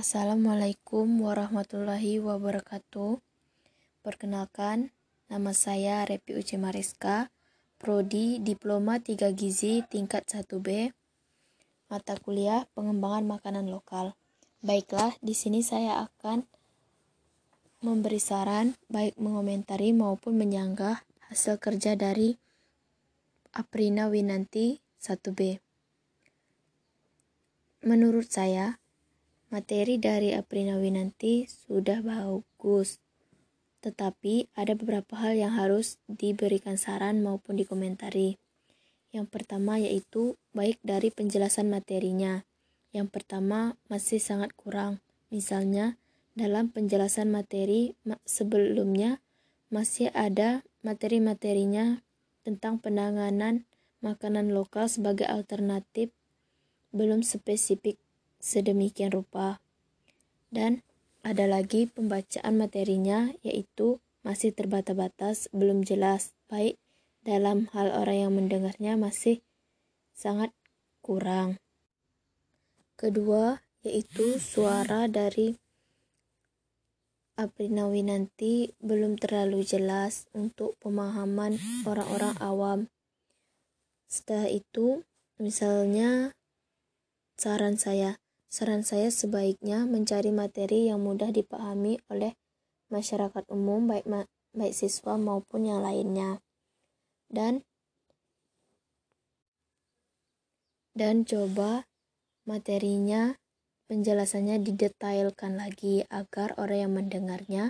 Assalamualaikum warahmatullahi wabarakatuh. Perkenalkan, nama saya Repi Uci Mariska, Prodi Diploma 3 Gizi tingkat 1B, mata kuliah Pengembangan Makanan Lokal. Baiklah, di sini saya akan memberi saran baik mengomentari maupun menyanggah hasil kerja dari Aprina Winanti 1B. Menurut saya, Materi dari Aprina Winanti sudah bagus, tetapi ada beberapa hal yang harus diberikan saran maupun dikomentari. Yang pertama yaitu baik dari penjelasan materinya. Yang pertama masih sangat kurang. Misalnya, dalam penjelasan materi sebelumnya masih ada materi-materinya tentang penanganan makanan lokal sebagai alternatif belum spesifik sedemikian rupa. Dan ada lagi pembacaan materinya yaitu masih terbatas-batas, belum jelas, baik dalam hal orang yang mendengarnya masih sangat kurang. Kedua, yaitu suara dari Aprina Winanti belum terlalu jelas untuk pemahaman orang-orang awam. Setelah itu, misalnya saran saya, Saran saya sebaiknya mencari materi yang mudah dipahami oleh masyarakat umum baik ma baik siswa maupun yang lainnya. Dan dan coba materinya penjelasannya didetailkan lagi agar orang yang mendengarnya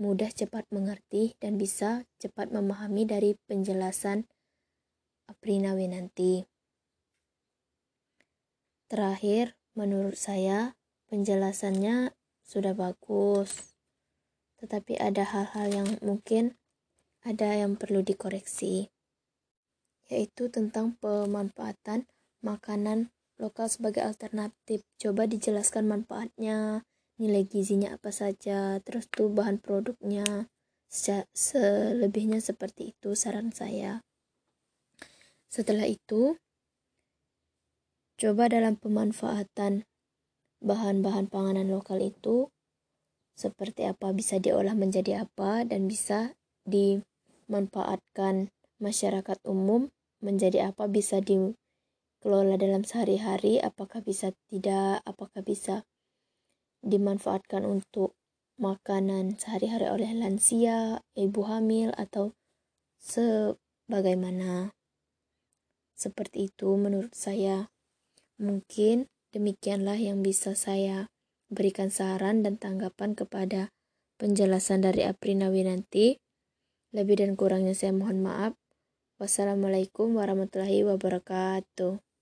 mudah cepat mengerti dan bisa cepat memahami dari penjelasan Aprina Winanti. Terakhir, Menurut saya, penjelasannya sudah bagus, tetapi ada hal-hal yang mungkin ada yang perlu dikoreksi, yaitu tentang pemanfaatan makanan lokal sebagai alternatif. Coba dijelaskan manfaatnya, nilai gizinya apa saja, terus tuh bahan produknya. Selebihnya seperti itu saran saya. Setelah itu, Coba dalam pemanfaatan bahan-bahan panganan lokal itu seperti apa bisa diolah menjadi apa dan bisa dimanfaatkan masyarakat umum menjadi apa bisa dikelola dalam sehari-hari apakah bisa tidak apakah bisa dimanfaatkan untuk makanan sehari-hari oleh lansia, ibu hamil atau sebagaimana seperti itu menurut saya. Mungkin demikianlah yang bisa saya berikan saran dan tanggapan kepada penjelasan dari Aprina Winanti. Lebih dan kurangnya saya mohon maaf. Wassalamualaikum warahmatullahi wabarakatuh.